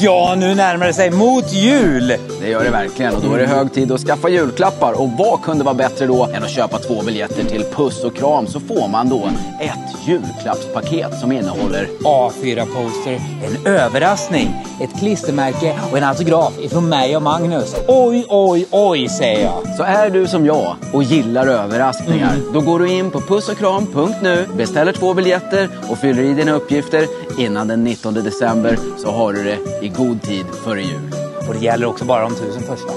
Ja, nu närmar det sig mot jul! Det gör det verkligen och då är det hög tid att skaffa julklappar. Och vad kunde vara bättre då än att köpa två biljetter till Puss och kram så får man då ett julklappspaket som innehåller A4-poster, en överraskning, ett klistermärke och en autograf ifrån mig och Magnus. Oj, oj, oj, säger jag. Så är du som jag och gillar överraskningar, då går du in på pussochkram.nu, beställer två biljetter och fyller i dina uppgifter innan den 19 december så har du det i god tid före jul. Och det gäller också bara de tusen första.